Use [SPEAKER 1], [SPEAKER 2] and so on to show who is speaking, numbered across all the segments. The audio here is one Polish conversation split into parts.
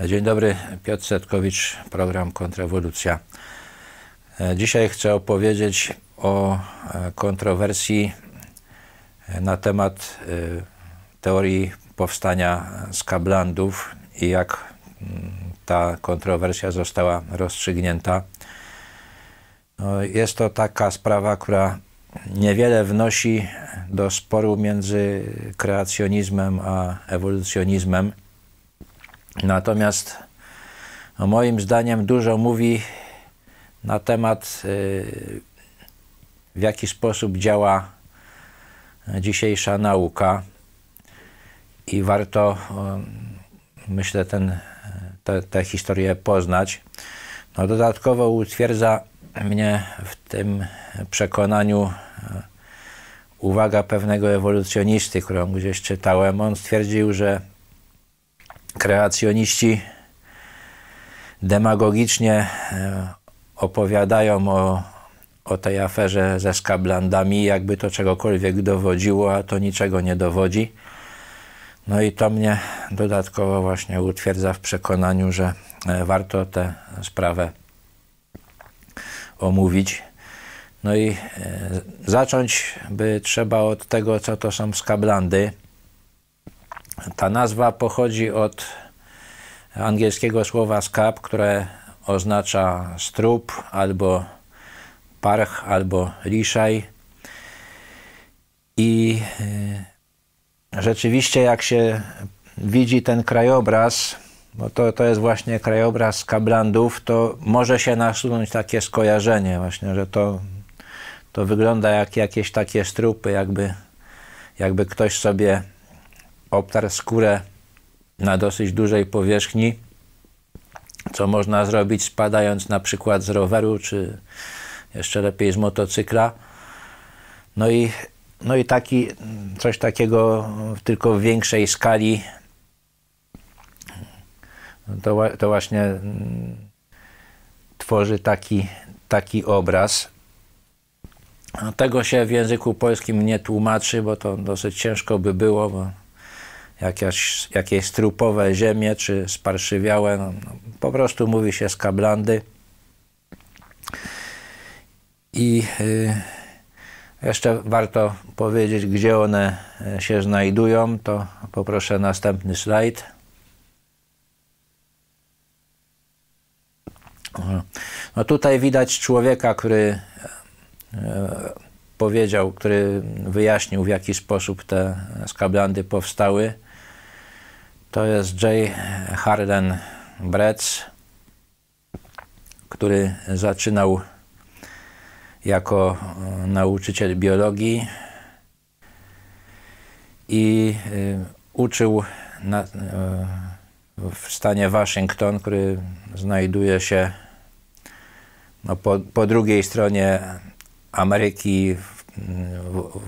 [SPEAKER 1] Dzień dobry, Piotr Setkowicz, program Kontrrewolucja. Dzisiaj chcę opowiedzieć o kontrowersji na temat teorii powstania skablandów i jak ta kontrowersja została rozstrzygnięta. No, jest to taka sprawa, która niewiele wnosi do sporu między kreacjonizmem a ewolucjonizmem. Natomiast no moim zdaniem dużo mówi na temat, y, w jaki sposób działa dzisiejsza nauka i warto, myślę, ten, tę historię poznać. No dodatkowo utwierdza mnie w tym przekonaniu e, uwaga pewnego ewolucjonisty, którą gdzieś czytałem. On stwierdził, że kreacjoniści demagogicznie e, opowiadają o, o tej aferze ze skablandami, jakby to czegokolwiek dowodziło, a to niczego nie dowodzi. No i to mnie dodatkowo właśnie utwierdza w przekonaniu, że e, warto tę sprawę omówić. No i e, zacząć by trzeba od tego, co to są skablandy. Ta nazwa pochodzi od angielskiego słowa skab, które oznacza strup albo parch albo liszaj. I e, rzeczywiście, jak się widzi ten krajobraz, bo to, to jest właśnie krajobraz kablandów, to może się nasunąć takie skojarzenie właśnie, że to, to wygląda jak jakieś takie strupy, jakby, jakby ktoś sobie obtarł skórę na dosyć dużej powierzchni, co można zrobić spadając na przykład z roweru, czy jeszcze lepiej z motocykla. No i, no i taki, coś takiego tylko w większej skali to, to właśnie mm, tworzy taki, taki obraz. Tego się w języku polskim nie tłumaczy, bo to dosyć ciężko by było, bo jakieś, jakieś strupowe ziemie czy sparszywiałe, no, no, po prostu mówi się skablandy. I y, jeszcze warto powiedzieć, gdzie one e, się znajdują, to poproszę następny slajd. No tutaj widać człowieka, który e, powiedział, który wyjaśnił, w jaki sposób te skablandy powstały. To jest J. Harden Bretz, który zaczynał jako e, nauczyciel biologii i e, uczył na, w stanie Waszyngton, który znajduje się no, po, po drugiej stronie Ameryki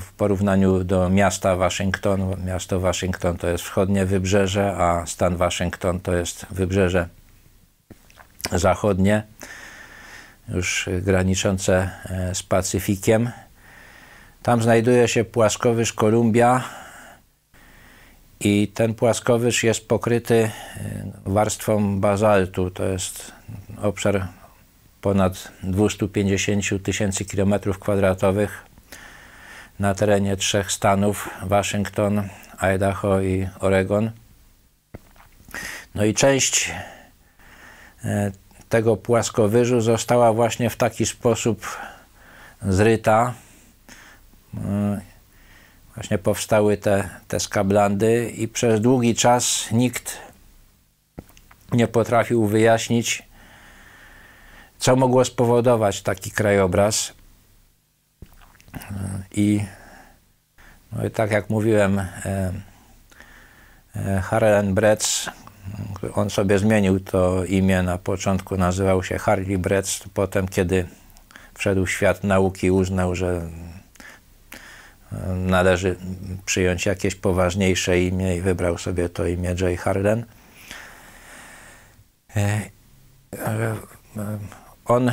[SPEAKER 1] w, porównaniu do miasta Waszyngton. Miasto Waszyngton to jest wschodnie wybrzeże, a stan Waszyngton to jest wybrzeże zachodnie, już graniczące e, z Pacyfikiem. Tam znajduje się płaskowyż Kolumbia i ten płaskowyż jest pokryty e, warstwą bazaltu. To jest obszar ponad 250 tysięcy kilometrów kwadratowych na terenie trzech stanów Waszyngton, Idaho i Oregon. No i część e, tego płaskowyżu została właśnie w taki sposób zryta. E, właśnie powstały te, te skablandy i przez długi czas nikt nie potrafił wyjaśnić, co mogło spowodować taki krajobraz. I, no i tak jak mówiłem, e, e, Harlan Bretz, on sobie zmienił to imię, na początku nazywał się Harley Bretz, potem kiedy wszedł w świat nauki uznał, że e, należy przyjąć jakieś poważniejsze imię i wybrał sobie to imię J. Harlan. On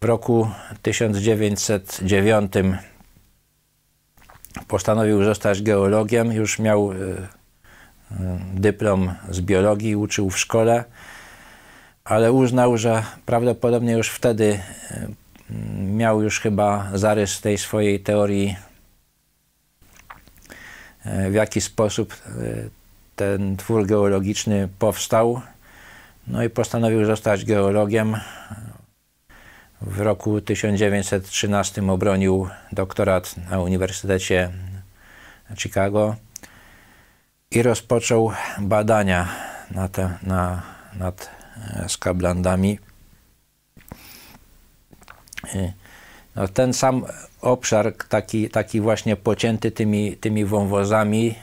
[SPEAKER 1] w roku 1909 postanowił zostać geologiem. Już miał dyplom z biologii, uczył w szkole, ale uznał, że prawdopodobnie już wtedy miał już chyba zarys tej swojej teorii, w jaki sposób ten twór geologiczny powstał. No i postanowił zostać geologiem. W roku 1913 obronił doktorat na Uniwersytecie Chicago i rozpoczął badania na te, na, nad e, skablandami. No, ten sam obszar, taki, taki właśnie pocięty tymi, tymi wąwozami,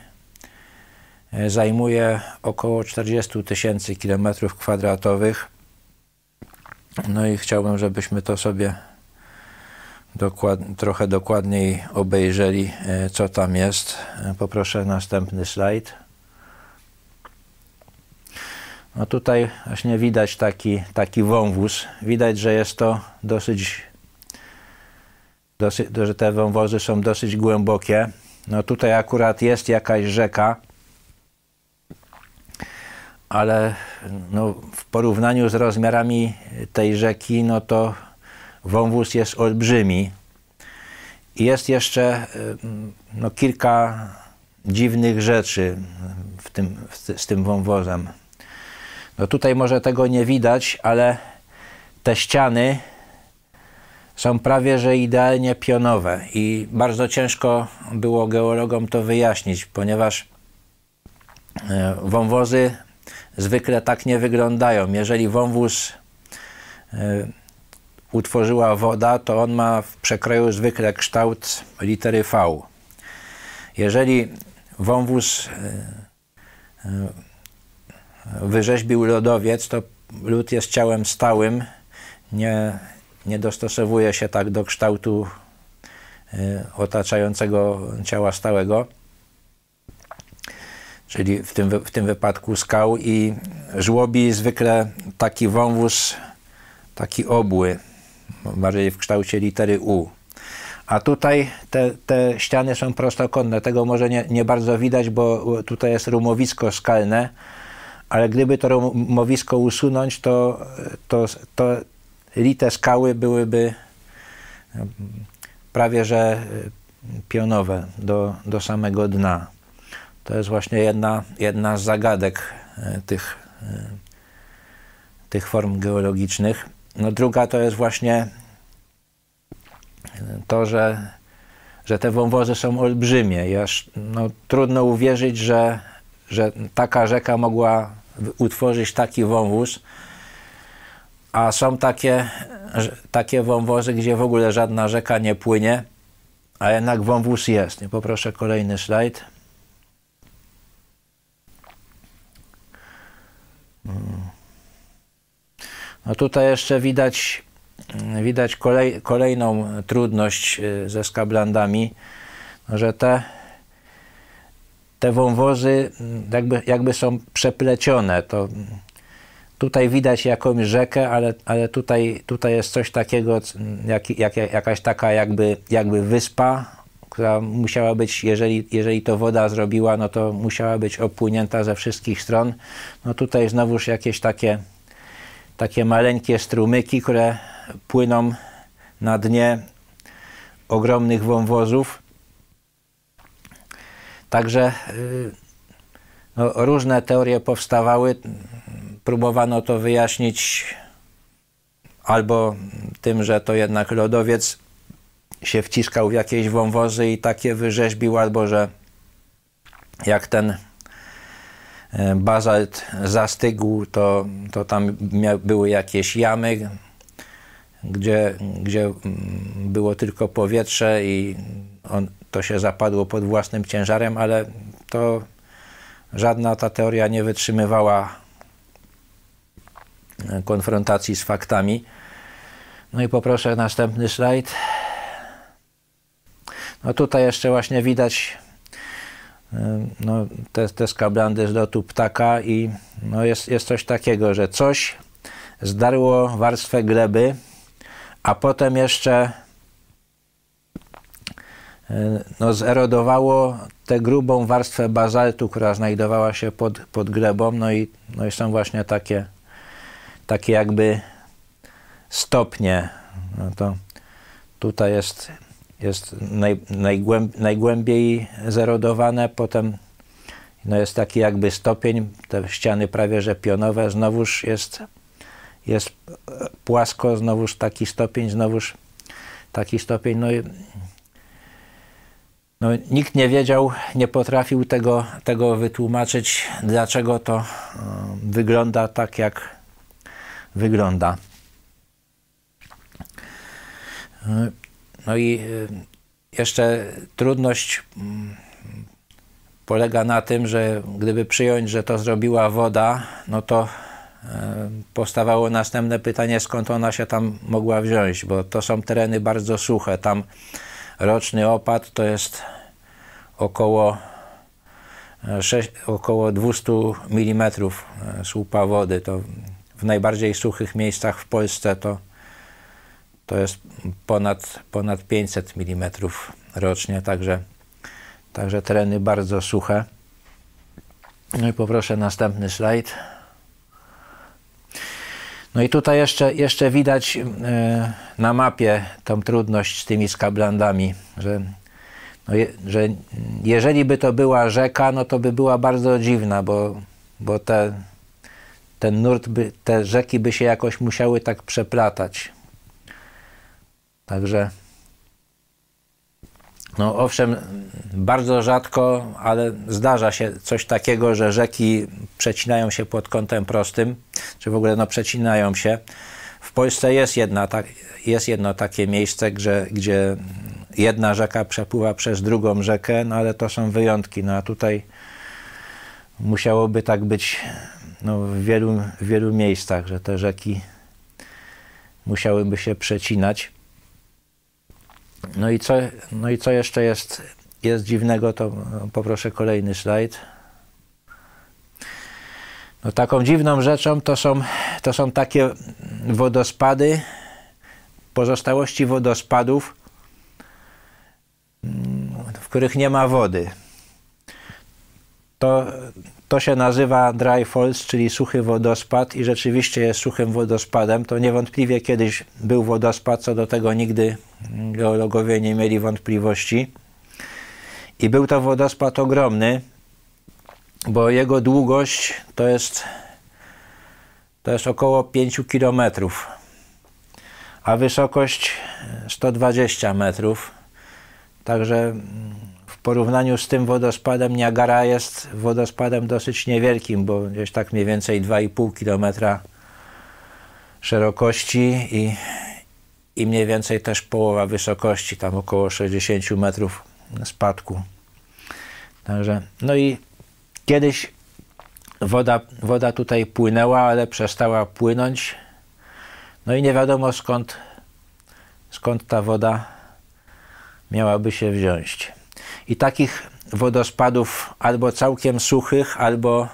[SPEAKER 1] e, zajmuje około 40 tysięcy kilometrów kwadratowych. No i chciałbym, żebyśmy to sobie dokład, trochę dokładniej obejrzeli, e, co tam jest. E, poproszę następny slajd. No tutaj właśnie widać taki, taki wąwóz. Widać, że jest to dosyć, dosyć, że te wąwozy są dosyć głębokie. No tutaj akurat jest jakaś rzeka, ale no, w porównaniu z rozmiarami tej rzeki, no to wąwóz jest olbrzymi. I jest jeszcze no, kilka dziwnych rzeczy w tym, w, z tym wąwozem. No tutaj może tego nie widać, ale te ściany są prawie że idealnie pionowe i bardzo ciężko było geologom to wyjaśnić, ponieważ e, wąwozy zwykle tak nie wyglądają. Jeżeli wąwóz e, utworzyła woda, to on ma w przekroju zwykle kształt litery V. Jeżeli wąwóz e, wyrzeźbił lodowiec, to lód jest ciałem stałym, nie, nie dostosowuje się tak do kształtu e, otaczającego ciała stałego, czyli w tym, w tym wypadku skał i żłobi zwykle taki wąwóz, taki obły, bardziej w kształcie litery U. A tutaj te, te ściany są prostokątne. Tego może nie, nie bardzo widać, bo tutaj jest rumowisko skalne, ale gdyby to rumowisko usunąć, to, to, to lite skały byłyby prawie że pionowe do, do samego dna. To jest właśnie jedna, jedna z zagadek e, tych, e, tych form geologicznych. No druga to jest właśnie to, że, że te wąwozy są olbrzymie. I aż, no, trudno uwierzyć, że, że taka rzeka mogła utworzyć taki wąwóz, a są takie, takie wąwozy, gdzie w ogóle żadna rzeka nie płynie, a jednak wąwóz jest. Poproszę kolejny slajd. No tutaj jeszcze widać, widać kolej, kolejną trudność y, ze skablandami, że te te wąwozy mm, jakby, jakby są przeplecione. To tutaj widać jakąś rzekę, ale, ale tutaj, tutaj jest coś takiego, jak, jak, jakaś taka jakby, jakby wyspa, która musiała być, jeżeli, jeżeli to woda zrobiła, no to musiała być opłynięta ze wszystkich stron. No tutaj znowuż jakieś takie, takie maleńkie strumyki, które płyną na dnie ogromnych wąwozów. Także y, no, różne teorie powstawały. Próbowano to wyjaśnić albo tym, że to jednak lodowiec się wciskał w jakieś wąwozy i takie wyrzeźbił, albo że jak ten y, bazalt zastygł, to, to tam były jakieś jamy, gdzie, gdzie mm, było tylko powietrze i on, to się zapadło pod własnym ciężarem, ale to żadna ta teoria nie wytrzymywała konfrontacji z faktami. No i poproszę następny slajd. No tutaj jeszcze właśnie widać no, te, te skablandy z lotu ptaka i no jest, jest coś takiego, że coś zdarło warstwę gleby, a potem jeszcze no, zerodowało tę grubą warstwę bazaltu, która znajdowała się pod, pod glebą, no i, no i są właśnie takie, takie jakby stopnie. No to tutaj jest, jest naj, najgłęb, najgłębiej zerodowane, potem no jest taki jakby stopień, te ściany prawie że pionowe, znowuż jest, jest płasko, znowuż taki stopień, znowuż taki stopień, no i no, nikt nie wiedział, nie potrafił tego, tego wytłumaczyć, dlaczego to e, wygląda tak, jak wygląda. No i e, jeszcze trudność mm, polega na tym, że gdyby przyjąć, że to zrobiła woda, no to powstawało następne pytanie, skąd ona się tam mogła wziąć, bo to są tereny bardzo suche. Tam roczny opad to jest około, 6, e, około 200 mm słupa wody. To w najbardziej suchych miejscach w Polsce to, to jest ponad, ponad 500 mm rocznie, także, także tereny bardzo suche. No i poproszę następny slajd. No i tutaj jeszcze, jeszcze widać e, na mapie tą trudność z tymi skablandami, że, no je, że jeżeli by to była rzeka, no to by była bardzo dziwna, bo, bo te, ten nurt, by, te rzeki by się jakoś musiały tak przeplatać. Także no owszem, bardzo rzadko, ale zdarza się coś takiego, że rzeki przecinają się pod kątem prostym, czy w ogóle no, przecinają się. W Polsce jest, jedna, jest jedno takie miejsce, gdzie, gdzie jedna rzeka przepływa przez drugą rzekę, no ale to są wyjątki. No a tutaj musiałoby tak być no, w, wielu, w wielu miejscach, że te rzeki musiałyby się przecinać. No i co, no i co jeszcze jest, jest dziwnego, to poproszę kolejny slajd. No taką dziwną rzeczą to są, to są takie wodospady, pozostałości wodospadów, w których nie ma wody. To, to się nazywa dry falls, czyli suchy wodospad i rzeczywiście jest suchym wodospadem. To niewątpliwie kiedyś był wodospad, co do tego nigdy geologowie nie mieli wątpliwości. I był to wodospad ogromny, bo jego długość to jest, to jest około 5 km, a wysokość 120 metrów. Także porównaniu z tym wodospadem Niagara jest wodospadem dosyć niewielkim, bo gdzieś tak mniej więcej 2,5 km szerokości i, i mniej więcej też połowa wysokości, tam około 60 metrów spadku. Także, no i kiedyś woda, woda tutaj płynęła, ale przestała płynąć. No i nie wiadomo skąd, skąd ta woda miałaby się wziąć. I takich wodospadów albo całkiem suchych, albo,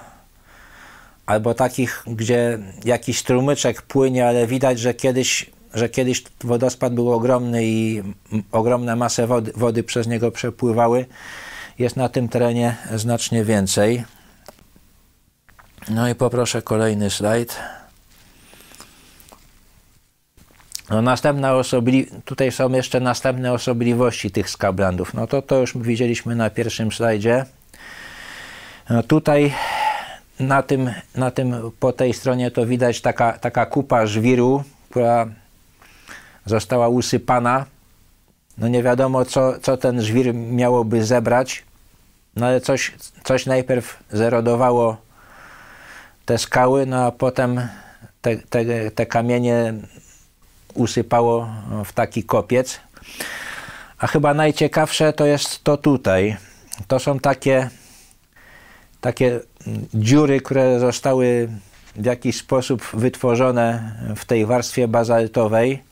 [SPEAKER 1] albo takich, gdzie jakiś strumyczek płynie, ale widać, że kiedyś, że kiedyś wodospad był ogromny i ogromne masy wody, wody przez niego przepływały, jest na tym terenie znacznie więcej. No i poproszę kolejny slajd. No następna osobli... Tutaj są jeszcze następne osobliwości tych skablandów. No to to już widzieliśmy na pierwszym slajdzie. No tutaj na tym, na tym, po tej stronie to widać taka, taka kupa żwiru, która została usypana. No nie wiadomo, co, co ten żwir miałoby zebrać, no ale coś, coś najpierw zerodowało te skały, no a potem te, te, te kamienie usypało w taki kopiec. A chyba najciekawsze to jest to tutaj. To są takie, takie dziury, które zostały w jakiś sposób wytworzone w tej warstwie bazaltowej.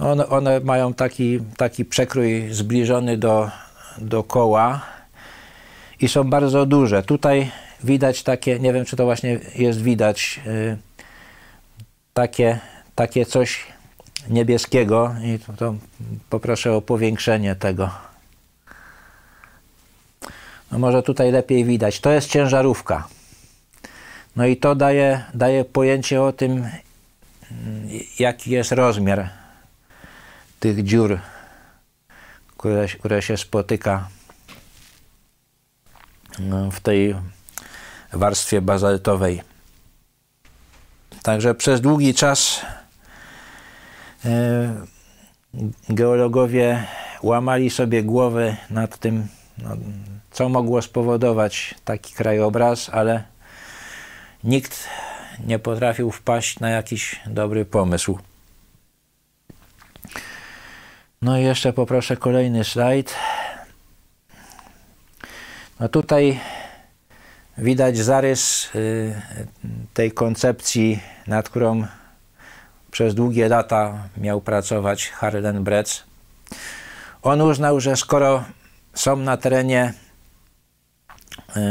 [SPEAKER 1] One, one mają taki, taki przekrój zbliżony do, do koła i są bardzo duże. Tutaj widać takie, nie wiem czy to właśnie jest widać, y, takie, takie coś niebieskiego i to, to poproszę o powiększenie tego. No może tutaj lepiej widać. To jest ciężarówka. No i to daje, daje pojęcie o tym, jaki jest rozmiar tych dziur, które, które się spotyka no, w tej warstwie bazaltowej. Także przez długi czas e, geologowie łamali sobie głowy nad tym, no, co mogło spowodować taki krajobraz, ale nikt nie potrafił wpaść na jakiś dobry pomysł. No i jeszcze poproszę kolejny slajd. No tutaj widać zarys y, tej koncepcji, nad którą przez długie lata miał pracować Harlen Bretz. On uznał, że skoro są na terenie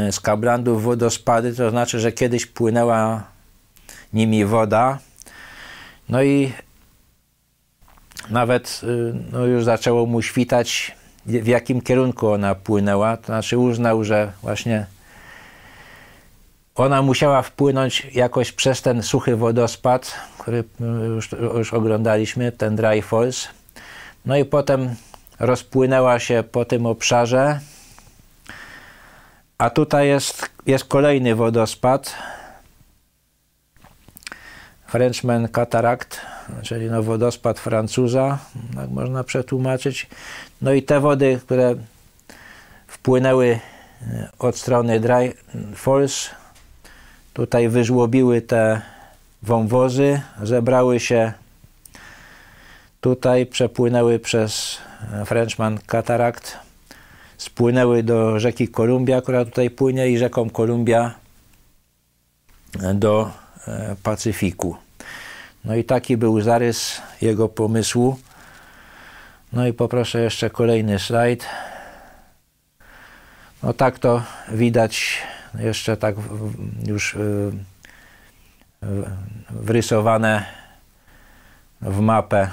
[SPEAKER 1] y, skablandów wodospady, to znaczy, że kiedyś płynęła nimi woda. No i nawet y, no już zaczęło mu świtać, w jakim kierunku ona płynęła. To znaczy uznał, że właśnie ona musiała wpłynąć jakoś przez ten suchy wodospad, który już, już oglądaliśmy, ten Dry Falls. No i potem rozpłynęła się po tym obszarze. A tutaj jest, jest kolejny wodospad. Frenchman Cataract, czyli no wodospad Francuza, tak można przetłumaczyć. No i te wody, które wpłynęły e, od strony Dry Falls, tutaj wyżłobiły te wąwozy, zebrały się tutaj, przepłynęły przez Frenchman Cataract, spłynęły do rzeki Kolumbia, która tutaj płynie i rzeką Kolumbia do e, Pacyfiku. No i taki był zarys jego pomysłu. No i poproszę jeszcze kolejny slajd. No tak to widać jeszcze tak już y, wrysowane w mapę.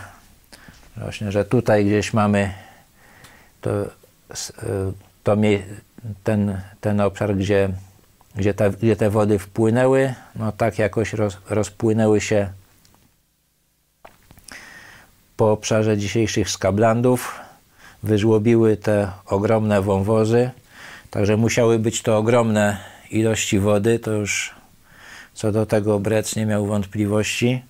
[SPEAKER 1] Właśnie, że tutaj gdzieś mamy to, y, to ten, ten obszar, gdzie, gdzie, te, gdzie te wody wpłynęły, no tak jakoś roz, rozpłynęły się po obszarze dzisiejszych skablandów, wyżłobiły te ogromne wąwozy, także musiały być to ogromne ilości wody, to już co do tego Brec nie miał wątpliwości.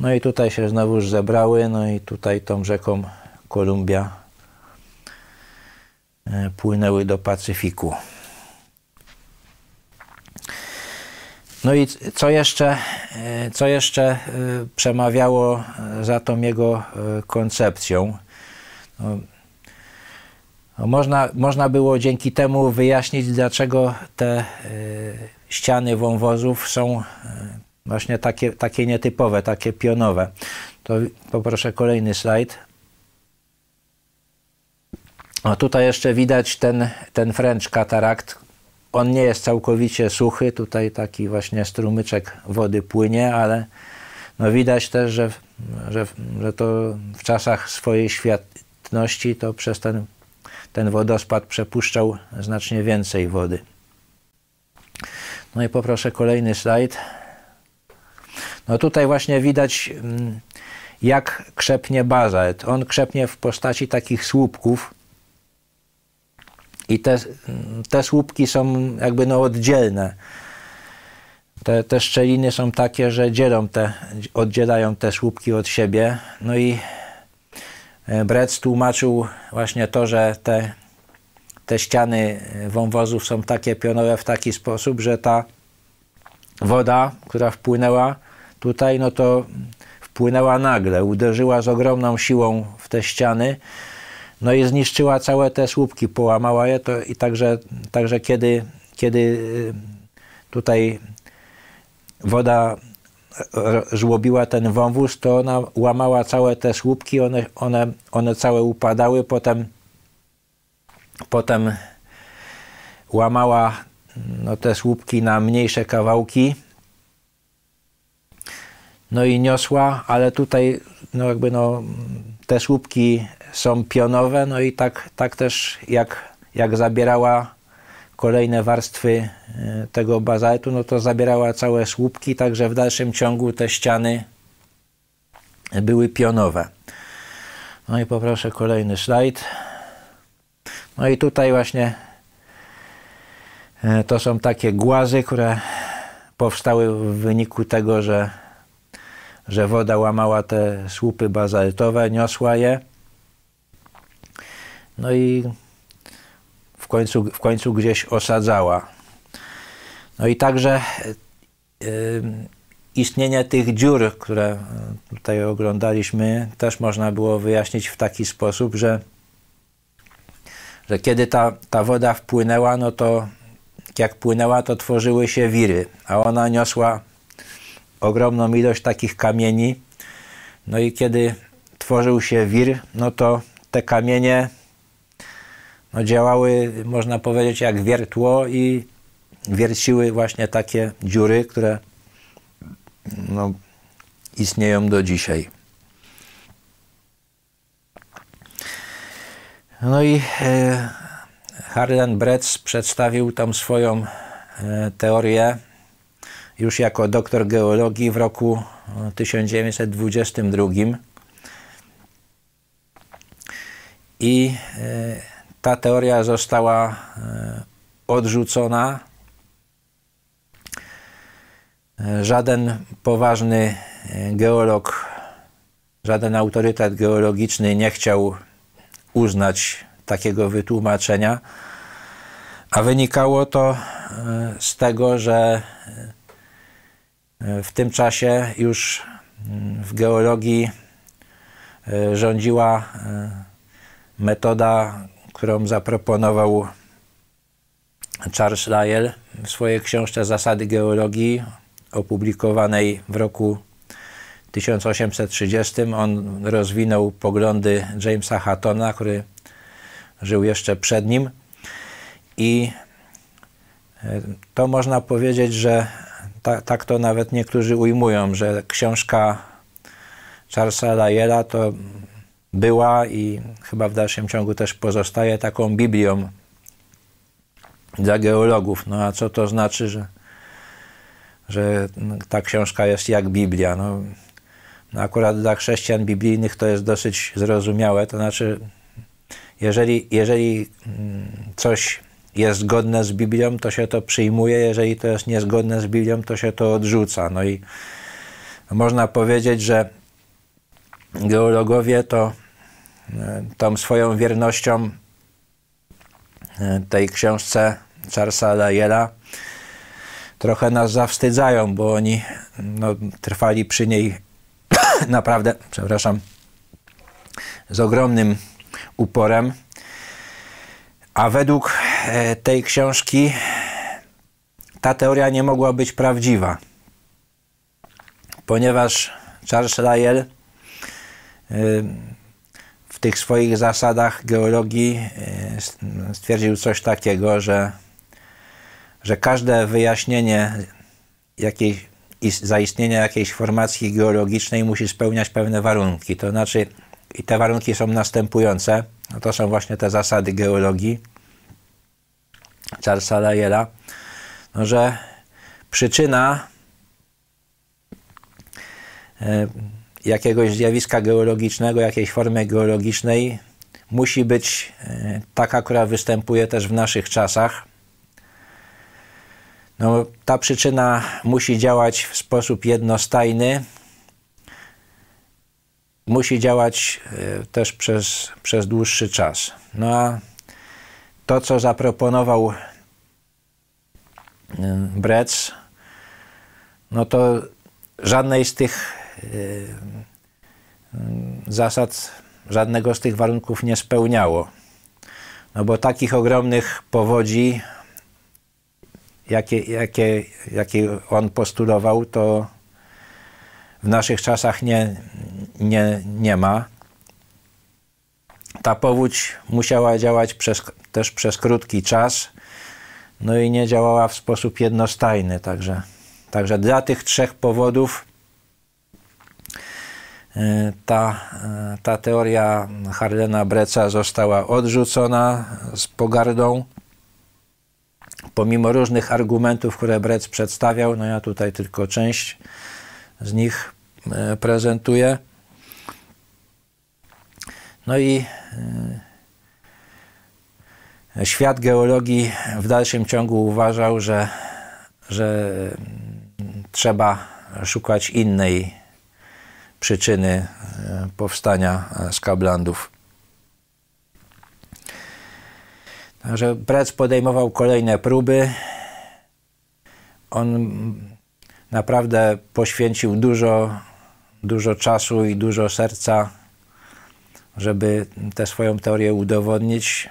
[SPEAKER 1] No i tutaj się znowuż zebrały, no i tutaj tą rzeką Kolumbia e, płynęły do Pacyfiku. No i co jeszcze, e, co jeszcze e, przemawiało za tą jego koncepcją? No, można, można było dzięki temu wyjaśnić, dlaczego te ściany wąwozów są właśnie takie, takie nietypowe, takie pionowe. To poproszę kolejny slajd. O, tutaj jeszcze widać ten, ten French katarakt, on nie jest całkowicie suchy, tutaj taki właśnie strumyczek wody płynie, ale no widać też, że, że, że to w czasach swojej świetności to przez ten, ten wodospad przepuszczał znacznie więcej wody. No i poproszę kolejny slajd. No tutaj właśnie widać mm, jak krzepnie bazalt. On krzepnie w postaci takich słupków, i te, te słupki są jakby no oddzielne. Te, te szczeliny są takie, że dzielą te, oddzielają te słupki od siebie. No i Brec tłumaczył właśnie to, że te, te ściany wąwozów są takie pionowe w taki sposób, że ta woda, która wpłynęła tutaj, no to wpłynęła nagle, uderzyła z ogromną siłą w te ściany no i zniszczyła całe te słupki, połamała je to i także, także kiedy, kiedy y, tutaj woda żłobiła ten wąwóz, to ona łamała całe te słupki, one, one, one całe upadały, potem, potem łamała no, te słupki na mniejsze kawałki, no i niosła, ale tutaj no jakby no, te słupki są pionowe, no i tak, tak też jak, jak zabierała kolejne warstwy e, tego bazaltu, no to zabierała całe słupki, także w dalszym ciągu te ściany były pionowe. No i poproszę kolejny slajd. No i tutaj właśnie e, to są takie głazy, które powstały w wyniku tego, że, że woda łamała te słupy bazaltowe, niosła je. No i końcu, w końcu gdzieś osadzała. No i także y, istnienie tych dziur, które tutaj oglądaliśmy, też można było wyjaśnić w taki sposób, że, że kiedy ta, ta woda wpłynęła, no to jak płynęła, to tworzyły się wiry, a ona niosła ogromną ilość takich kamieni. No i kiedy tworzył się wir, no to te kamienie no, działały, można powiedzieć, jak wiertło i wierciły właśnie takie dziury, które no, istnieją do dzisiaj. No i e, Harlan Bretz przedstawił tam swoją e, teorię już jako doktor geologii w roku 1922 i e, ta teoria została e, odrzucona. E, żaden poważny e, geolog, żaden autorytet geologiczny nie chciał uznać takiego wytłumaczenia, a wynikało to z tego, że w tym czasie już mm, w geologii rządziła metoda którą zaproponował Charles Lyell w swojej książce Zasady geologii, opublikowanej w roku 1830. On rozwinął poglądy Jamesa Hattona, który żył jeszcze przed nim. I e, to można powiedzieć, że ta, tak to nawet niektórzy ujmują, że książka Charlesa Lyella to była i chyba w dalszym ciągu też pozostaje taką Biblią dla geologów. No a co to znaczy, że, że ta książka jest jak Biblia? No, no akurat dla chrześcijan biblijnych to jest dosyć zrozumiałe. To znaczy, jeżeli, jeżeli mm, coś jest zgodne z Biblią, to się to przyjmuje, jeżeli to jest niezgodne z Biblią, to się to odrzuca. No i można powiedzieć, że geologowie to tą swoją wiernością e, tej książce Charlesa Lyella trochę nas zawstydzają, bo oni no, trwali przy niej naprawdę, przepraszam, z ogromnym uporem. A według e, tej książki ta teoria nie mogła być prawdziwa, ponieważ Charles Lyell e, tych swoich zasadach geologii e, stwierdził coś takiego, że, że każde wyjaśnienie jakiej, zaistnienia jakiejś formacji geologicznej musi spełniać pewne warunki. To znaczy, i te warunki są następujące. No to są właśnie te zasady geologii Charlesa Lyella, no, że przyczyna e, jakiegoś zjawiska geologicznego, jakiejś formy geologicznej musi być e, taka, która występuje też w naszych czasach. No, ta przyczyna musi działać w sposób jednostajny, musi działać e, też przez, przez dłuższy czas. No a to, co zaproponował e, Bretz, no to żadnej z tych zasad żadnego z tych warunków nie spełniało. No bo takich ogromnych powodzi, jakie, jakie, jakie on postulował, to w naszych czasach nie, nie, nie ma. Ta powódź musiała działać przez, też przez krótki czas, no i nie działała w sposób jednostajny. Także, także dla tych trzech powodów ta, ta teoria Harlena Breca została odrzucona z pogardą. Pomimo różnych argumentów, które Brec przedstawiał, no ja tutaj tylko część z nich prezentuję. No i świat geologii w dalszym ciągu uważał, że, że trzeba szukać innej przyczyny e, powstania e, skablandów. Także Prec podejmował kolejne próby. On naprawdę poświęcił dużo, dużo czasu i dużo serca, żeby tę swoją teorię udowodnić.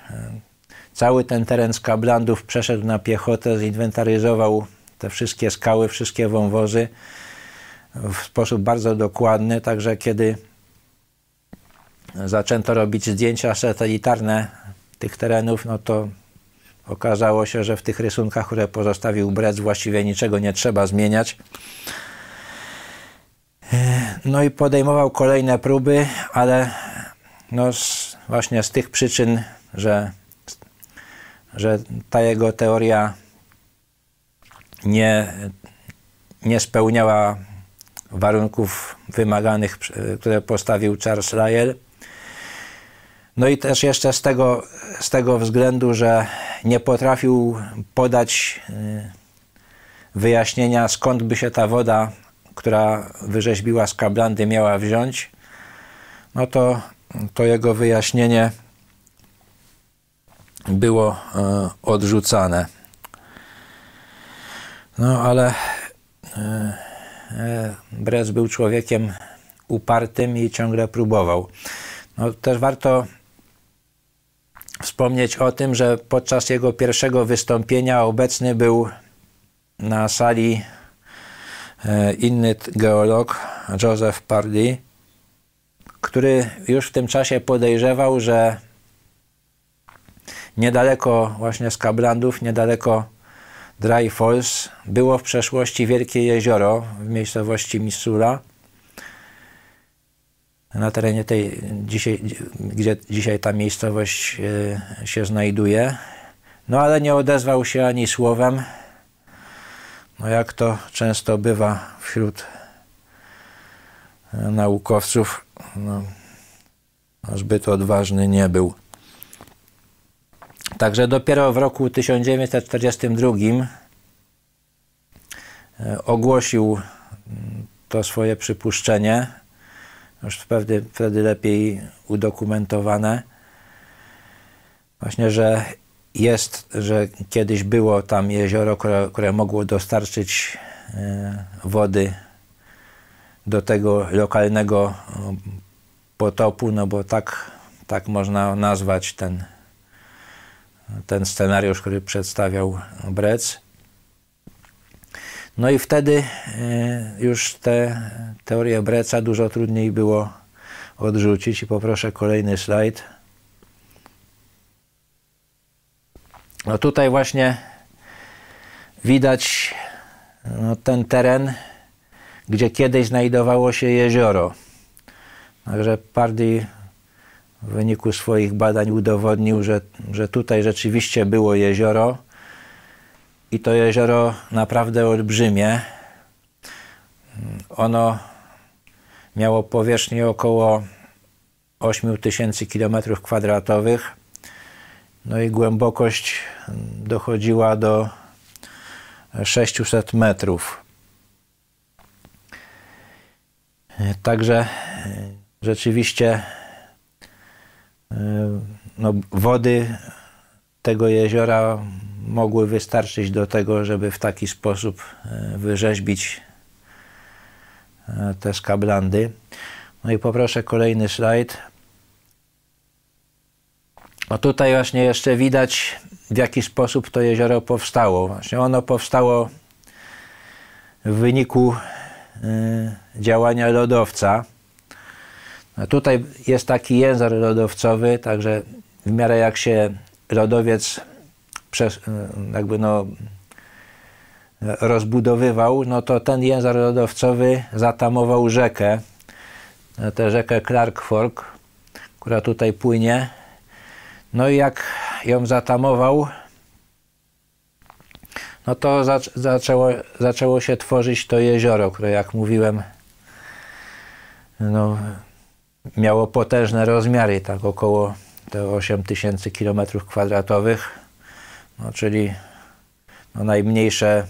[SPEAKER 1] Cały ten teren skablandów przeszedł na piechotę, zinwentaryzował te wszystkie skały, wszystkie wąwozy w sposób bardzo dokładny, także kiedy zaczęto robić zdjęcia satelitarne tych terenów, no to okazało się, że w tych rysunkach, które pozostawił Brec, właściwie niczego nie trzeba zmieniać. No i podejmował kolejne próby, ale no z, właśnie z tych przyczyn, że, że ta jego teoria nie, nie spełniała warunków wymaganych, które postawił Charles Lyell. No i też jeszcze z tego, z tego względu, że nie potrafił podać y, wyjaśnienia, skąd by się ta woda, która wyrzeźbiła z miała wziąć, no to, to jego wyjaśnienie było y, odrzucane. No ale E, Brez był człowiekiem upartym i ciągle próbował. No, też warto wspomnieć o tym, że podczas jego pierwszego wystąpienia obecny był na sali e, inny geolog, Joseph Pardy, który już w tym czasie podejrzewał, że niedaleko właśnie z Kablandów, niedaleko Dry Falls było w przeszłości wielkie jezioro w miejscowości Missoula. Na terenie tej, dzisiaj, gdzie dzisiaj ta miejscowość e, się znajduje. No ale nie odezwał się ani słowem. No jak to często bywa wśród e, naukowców, no, zbyt odważny nie był. Także dopiero w roku 1942 e, ogłosił mm, to swoje przypuszczenie, już wtedy, wtedy lepiej udokumentowane, właśnie, że jest, że kiedyś było tam jezioro, które, które mogło dostarczyć e, wody do tego lokalnego potopu, no bo tak, tak można nazwać ten ten scenariusz, który przedstawiał Brec. No i wtedy e, już te teorie Breca dużo trudniej było odrzucić i poproszę kolejny slajd. No tutaj właśnie widać no, ten teren, gdzie kiedyś znajdowało się jezioro. Także Pardy w wyniku swoich badań udowodnił, że, że tutaj rzeczywiście było jezioro i to jezioro naprawdę olbrzymie. Ono miało powierzchnię około 8000 km2, no i głębokość dochodziła do 600 metrów. Także rzeczywiście no, wody tego jeziora mogły wystarczyć do tego, żeby w taki sposób e, wyrzeźbić e, te skablandy. No i poproszę kolejny slajd. No tutaj właśnie jeszcze widać, w jaki sposób to jezioro powstało. Właśnie ono powstało w wyniku e, działania lodowca. Tutaj jest taki język lodowcowy, także w miarę jak się lodowiec przez, jakby no, rozbudowywał, no to ten język lodowcowy zatamował rzekę. tę rzekę Clark Fork, która tutaj płynie. No i jak ją zatamował, no to zaczęło, zaczęło się tworzyć to jezioro, które jak mówiłem, no, miało potężne rozmiary, tak około te 8 tysięcy kilometrów kwadratowych, no, czyli no, najmniejsze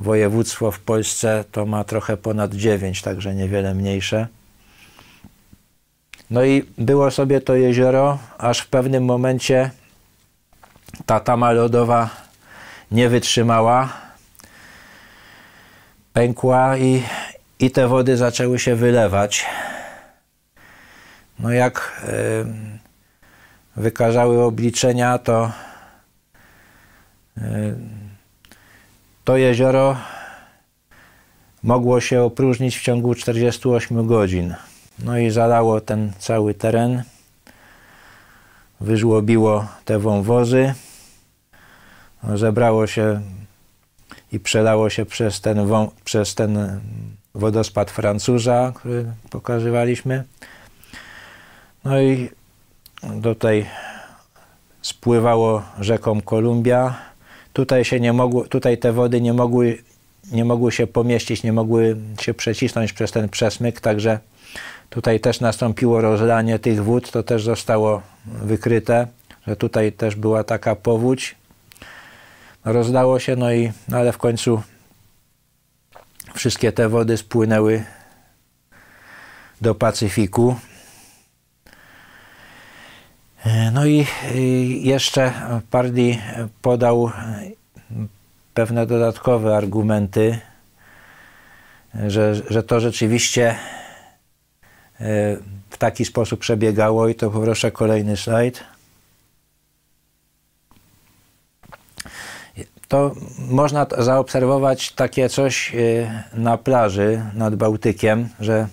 [SPEAKER 1] województwo w Polsce to ma trochę ponad 9, także niewiele mniejsze. No i było sobie to jezioro, aż w pewnym momencie ta tama lodowa nie wytrzymała, pękła i, i te wody zaczęły się wylewać. No jak wykazały obliczenia, to to jezioro mogło się opróżnić w ciągu 48 godzin. No i zalało ten cały teren, wyżłobiło te wąwozy, zebrało się i przelało się przez ten, przez ten wodospad Francuza, który pokazywaliśmy. No i tutaj spływało rzeką Kolumbia. Tutaj się nie mogło, tutaj te wody nie mogły, nie mogły się pomieścić, nie mogły się przecisnąć przez ten przesmyk, także tutaj też nastąpiło rozlanie tych wód, to też zostało wykryte, że tutaj też była taka powódź. Rozdało się, no i, no ale w końcu wszystkie te wody spłynęły do Pacyfiku. No i jeszcze Pardi podał pewne dodatkowe argumenty, że, że to rzeczywiście w taki sposób przebiegało i to poproszę kolejny slajd. To można zaobserwować takie coś na plaży nad Bałtykiem, że,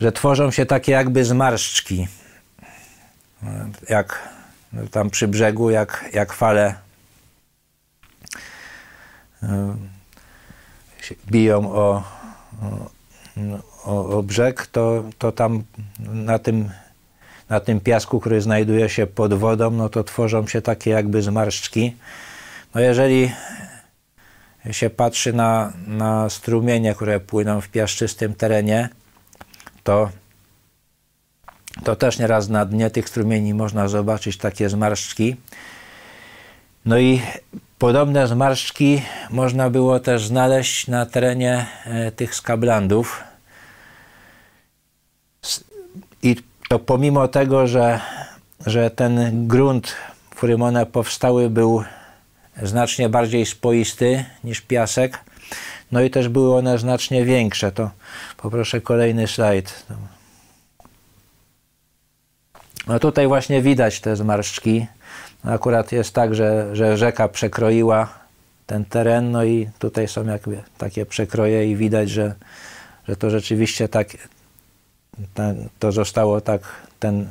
[SPEAKER 1] że tworzą się takie jakby zmarszczki jak tam przy brzegu, jak, jak fale e, biją o, o, o brzeg, to, to tam na tym, na tym piasku, który znajduje się pod wodą, no to tworzą się takie jakby zmarszczki. No jeżeli się patrzy na, na strumienie, które płyną w piaszczystym terenie, to to też nieraz na dnie tych strumieni można zobaczyć takie zmarszczki. No i podobne zmarszczki można było też znaleźć na terenie e, tych skablandów. I to pomimo tego, że, że ten grunt, w którym one powstały, był znacznie bardziej spoisty niż piasek, no i też były one znacznie większe. To poproszę kolejny slajd. No tutaj właśnie widać te zmarszczki. Akurat jest tak, że, że rzeka przekroiła ten teren, no i tutaj są jakby takie przekroje i widać, że, że to rzeczywiście tak, to zostało tak, ten,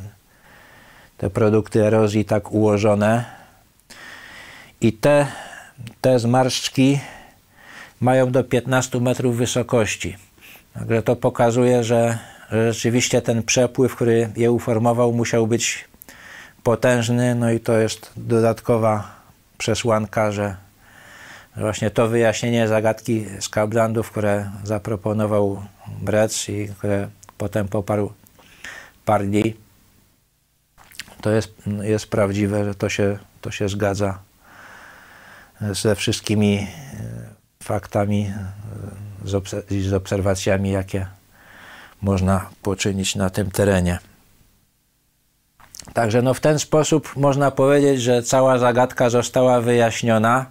[SPEAKER 1] te produkty erozji tak ułożone. I te, te zmarszczki mają do 15 metrów wysokości. Także to pokazuje, że rzeczywiście ten przepływ, który je uformował, musiał być potężny, no i to jest dodatkowa przesłanka, że właśnie to wyjaśnienie zagadki Skablandów, które zaproponował Brec i które potem poparł Pardi, to jest, jest prawdziwe, że to się, to się zgadza ze wszystkimi e, faktami, e, z obserwacjami, jakie można poczynić na tym terenie. Także no w ten sposób można powiedzieć, że cała zagadka została wyjaśniona,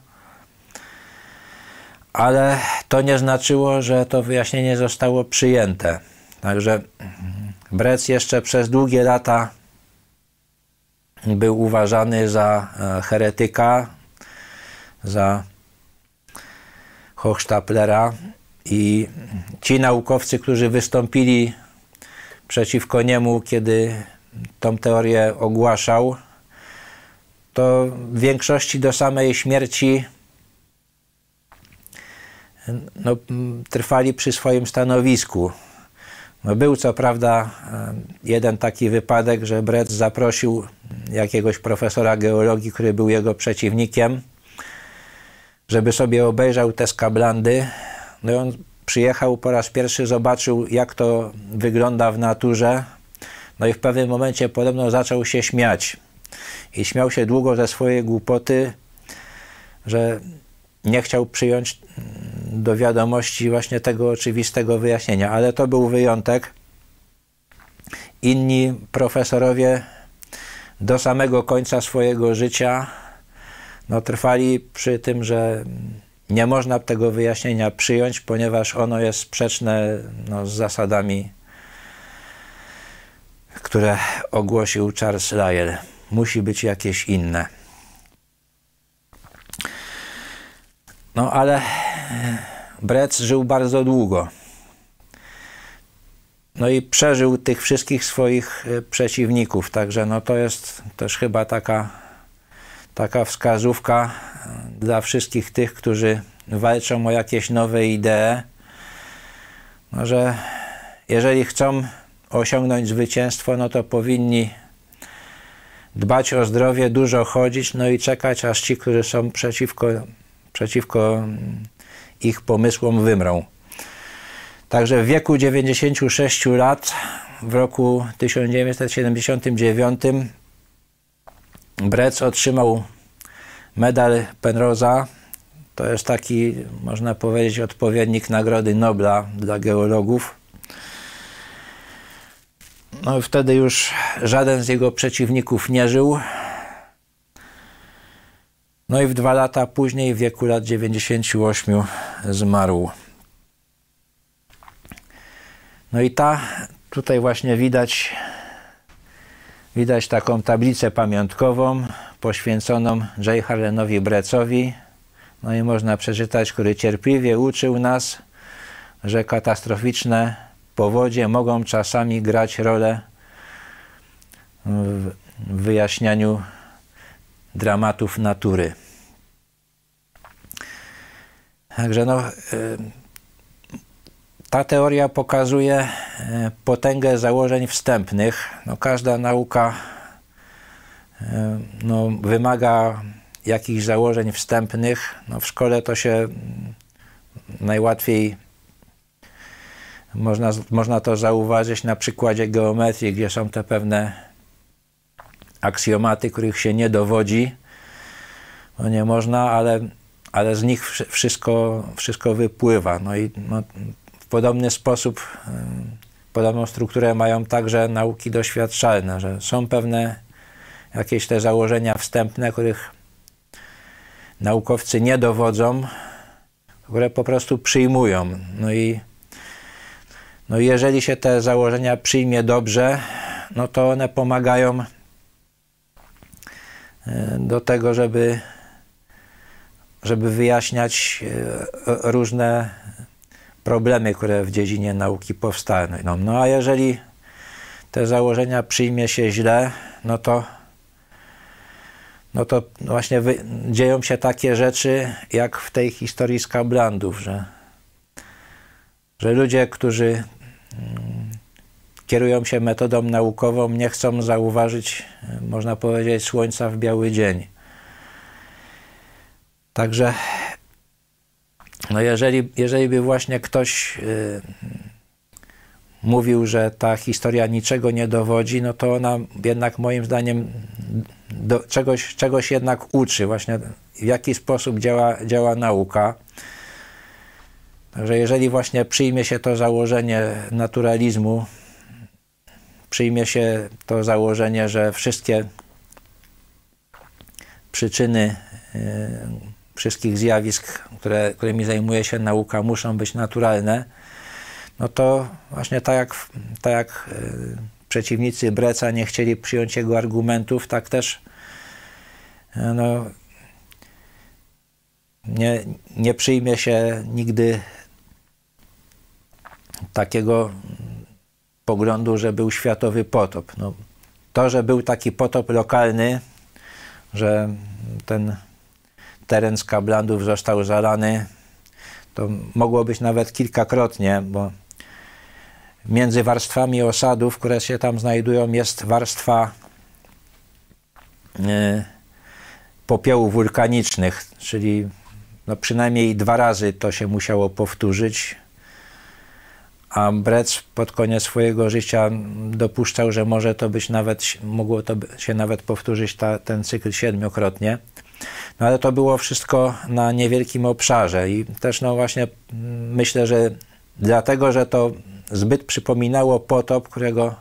[SPEAKER 1] ale to nie znaczyło, że to wyjaśnienie zostało przyjęte. Także Brec jeszcze przez długie lata był uważany za e, heretyka, za Hochstaplera i ci naukowcy, którzy wystąpili przeciwko niemu, kiedy tą teorię ogłaszał, to w większości do samej śmierci no, trwali przy swoim stanowisku. No był co prawda jeden taki wypadek, że Brec zaprosił jakiegoś profesora geologii, który był jego przeciwnikiem, żeby sobie obejrzał te skablandy. No i on przyjechał po raz pierwszy, zobaczył jak to wygląda w naturze. No i w pewnym momencie podobno zaczął się śmiać. I śmiał się długo ze swojej głupoty, że nie chciał przyjąć do wiadomości właśnie tego oczywistego wyjaśnienia, ale to był wyjątek. Inni profesorowie do samego końca swojego życia no, trwali przy tym, że nie można tego wyjaśnienia przyjąć, ponieważ ono jest sprzeczne no, z zasadami, które ogłosił Charles Lyell. Musi być jakieś inne. No ale Brec żył bardzo długo. No i przeżył tych wszystkich swoich e, przeciwników, także no to jest też chyba taka, taka wskazówka e, dla wszystkich tych, którzy walczą o jakieś nowe idee, no że jeżeli chcą osiągnąć zwycięstwo, no to powinni dbać o zdrowie, dużo chodzić, no i czekać, aż ci, którzy są przeciwko, przeciwko mm, ich pomysłom wymrą. Także w wieku 96 lat, w roku 1979, Brec otrzymał medal Penrosa. To jest taki, można powiedzieć, odpowiednik Nagrody Nobla dla geologów. No wtedy już żaden z jego przeciwników nie żył. No i w dwa lata później, w wieku lat 98, zmarł. No i ta, tutaj właśnie widać, widać taką tablicę pamiątkową poświęconą J. Harlenowi Brecowi. No i można przeczytać, który cierpliwie uczył nas, że katastroficzne powodzie mogą czasami grać rolę w wyjaśnianiu dramatów natury. Także no, y, ta teoria pokazuje y, potęgę założeń wstępnych. No, każda nauka y, no, wymaga jakichś założeń wstępnych. No, w szkole to się najłatwiej można, można to zauważyć na przykładzie geometrii, gdzie są te pewne aksjomaty, których się nie dowodzi. No nie można, ale ale z nich wszystko, wszystko wypływa. No i no, podobny sposób, podobną strukturę mają także nauki doświadczalne, że są pewne jakieś te założenia wstępne, których naukowcy nie dowodzą, które po prostu przyjmują. No i no jeżeli się te założenia przyjmie dobrze, no to one pomagają e, do tego, żeby żeby wyjaśniać e, różne problemy, które w dziedzinie nauki powstają. No, no a jeżeli te założenia przyjmie się źle, no to, no to właśnie wy, dzieją się takie rzeczy, jak w tej historii z Kablandów, że, że ludzie, którzy mm, kierują się metodą naukową, nie chcą zauważyć, można powiedzieć, słońca w biały dzień. Także no jeżeli, jeżeli by właśnie ktoś yy, mówił, że ta historia niczego nie dowodzi, no to ona jednak moim zdaniem do, czegoś, czegoś jednak uczy, właśnie w jaki sposób działa, działa nauka. Także jeżeli właśnie przyjmie się to założenie naturalizmu, przyjmie się to założenie, że wszystkie przyczyny yy, wszystkich zjawisk, które, którymi zajmuje się nauka, muszą być naturalne, no to właśnie tak jak, tak jak e, przeciwnicy Breca nie chcieli przyjąć jego argumentów, tak też e, no, nie, nie przyjmie się nigdy takiego poglądu, że był światowy potop. No, to, że był taki potop lokalny, że ten teren z kablandów został zalany. To mogło być nawet kilkakrotnie, bo między warstwami osadów, które się tam znajdują, jest warstwa e, popiołów wulkanicznych, czyli no przynajmniej dwa razy to się musiało powtórzyć. A Brec pod koniec swojego życia dopuszczał, że może to być nawet, mogło to się nawet powtórzyć ta, ten cykl siedmiokrotnie. No ale to było wszystko na niewielkim obszarze i też no właśnie myślę, że dlatego, że to zbyt przypominało potop, którego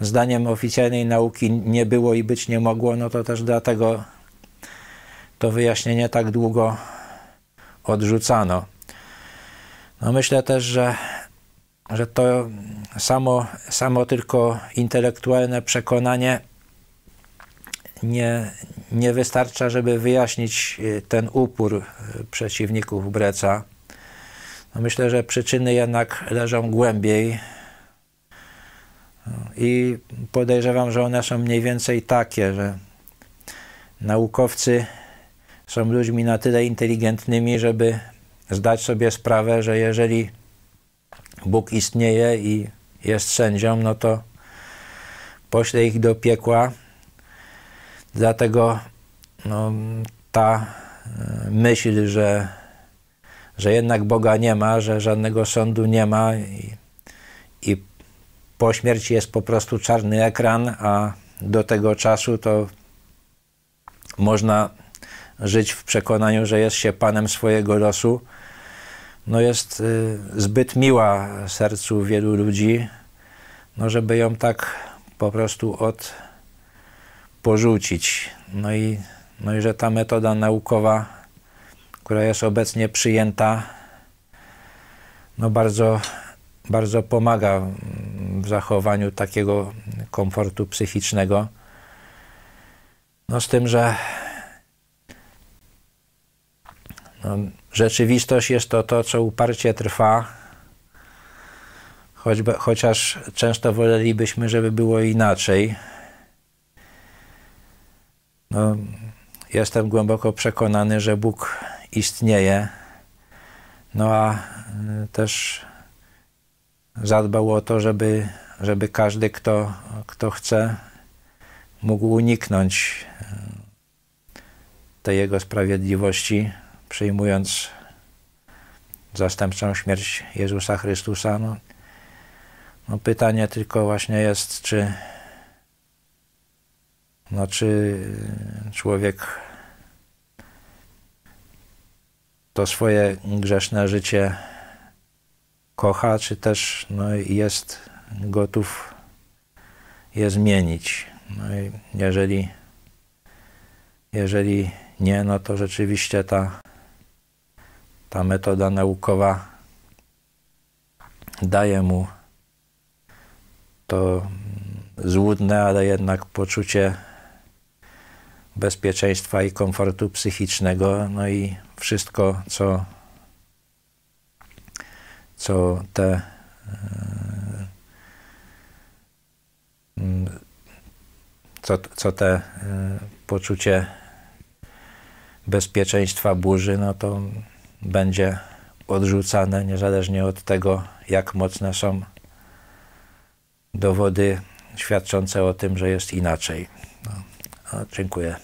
[SPEAKER 1] zdaniem oficjalnej nauki nie było i być nie mogło, no to też dlatego to wyjaśnienie tak długo odrzucano. No myślę też, że, że to samo, samo tylko intelektualne przekonanie nie, nie wystarcza, żeby wyjaśnić y, ten upór y, przeciwników Breca. No myślę, że przyczyny jednak leżą głębiej i podejrzewam, że one są mniej więcej takie, że naukowcy są ludźmi na tyle inteligentnymi, żeby zdać sobie sprawę, że jeżeli Bóg istnieje i jest sędzią, no to pośle ich do piekła. Dlatego no, ta e, myśl, że, że jednak Boga nie ma, że żadnego sądu nie ma i, i po śmierci jest po prostu czarny ekran, a do tego czasu to można żyć w przekonaniu, że jest się panem swojego losu, no jest y, zbyt miła sercu wielu ludzi, no żeby ją tak po prostu od porzucić. No i, no i że ta metoda naukowa, która jest obecnie przyjęta, no bardzo, bardzo pomaga w zachowaniu takiego komfortu psychicznego. No z tym, że no, rzeczywistość jest to to, co uparcie trwa, choćby, chociaż często wolelibyśmy, żeby było inaczej. No, jestem głęboko przekonany, że Bóg istnieje, no a y, też zadbał o to, żeby, żeby każdy, kto, kto chce, mógł uniknąć y, tej Jego sprawiedliwości przyjmując zastępczą śmierć Jezusa Chrystusa. No, no pytanie tylko właśnie jest, czy, no, czy człowiek to swoje grzeszne życie kocha, czy też no, jest gotów je zmienić. No i jeżeli, jeżeli nie, no to rzeczywiście ta ta metoda naukowa daje mu to złudne, ale jednak poczucie bezpieczeństwa i komfortu psychicznego, no i wszystko, co, co te e, co, co te e, poczucie bezpieczeństwa burzy, no to będzie odrzucane, niezależnie od tego, jak mocne są dowody świadczące o tym, że jest inaczej. Dziękuję.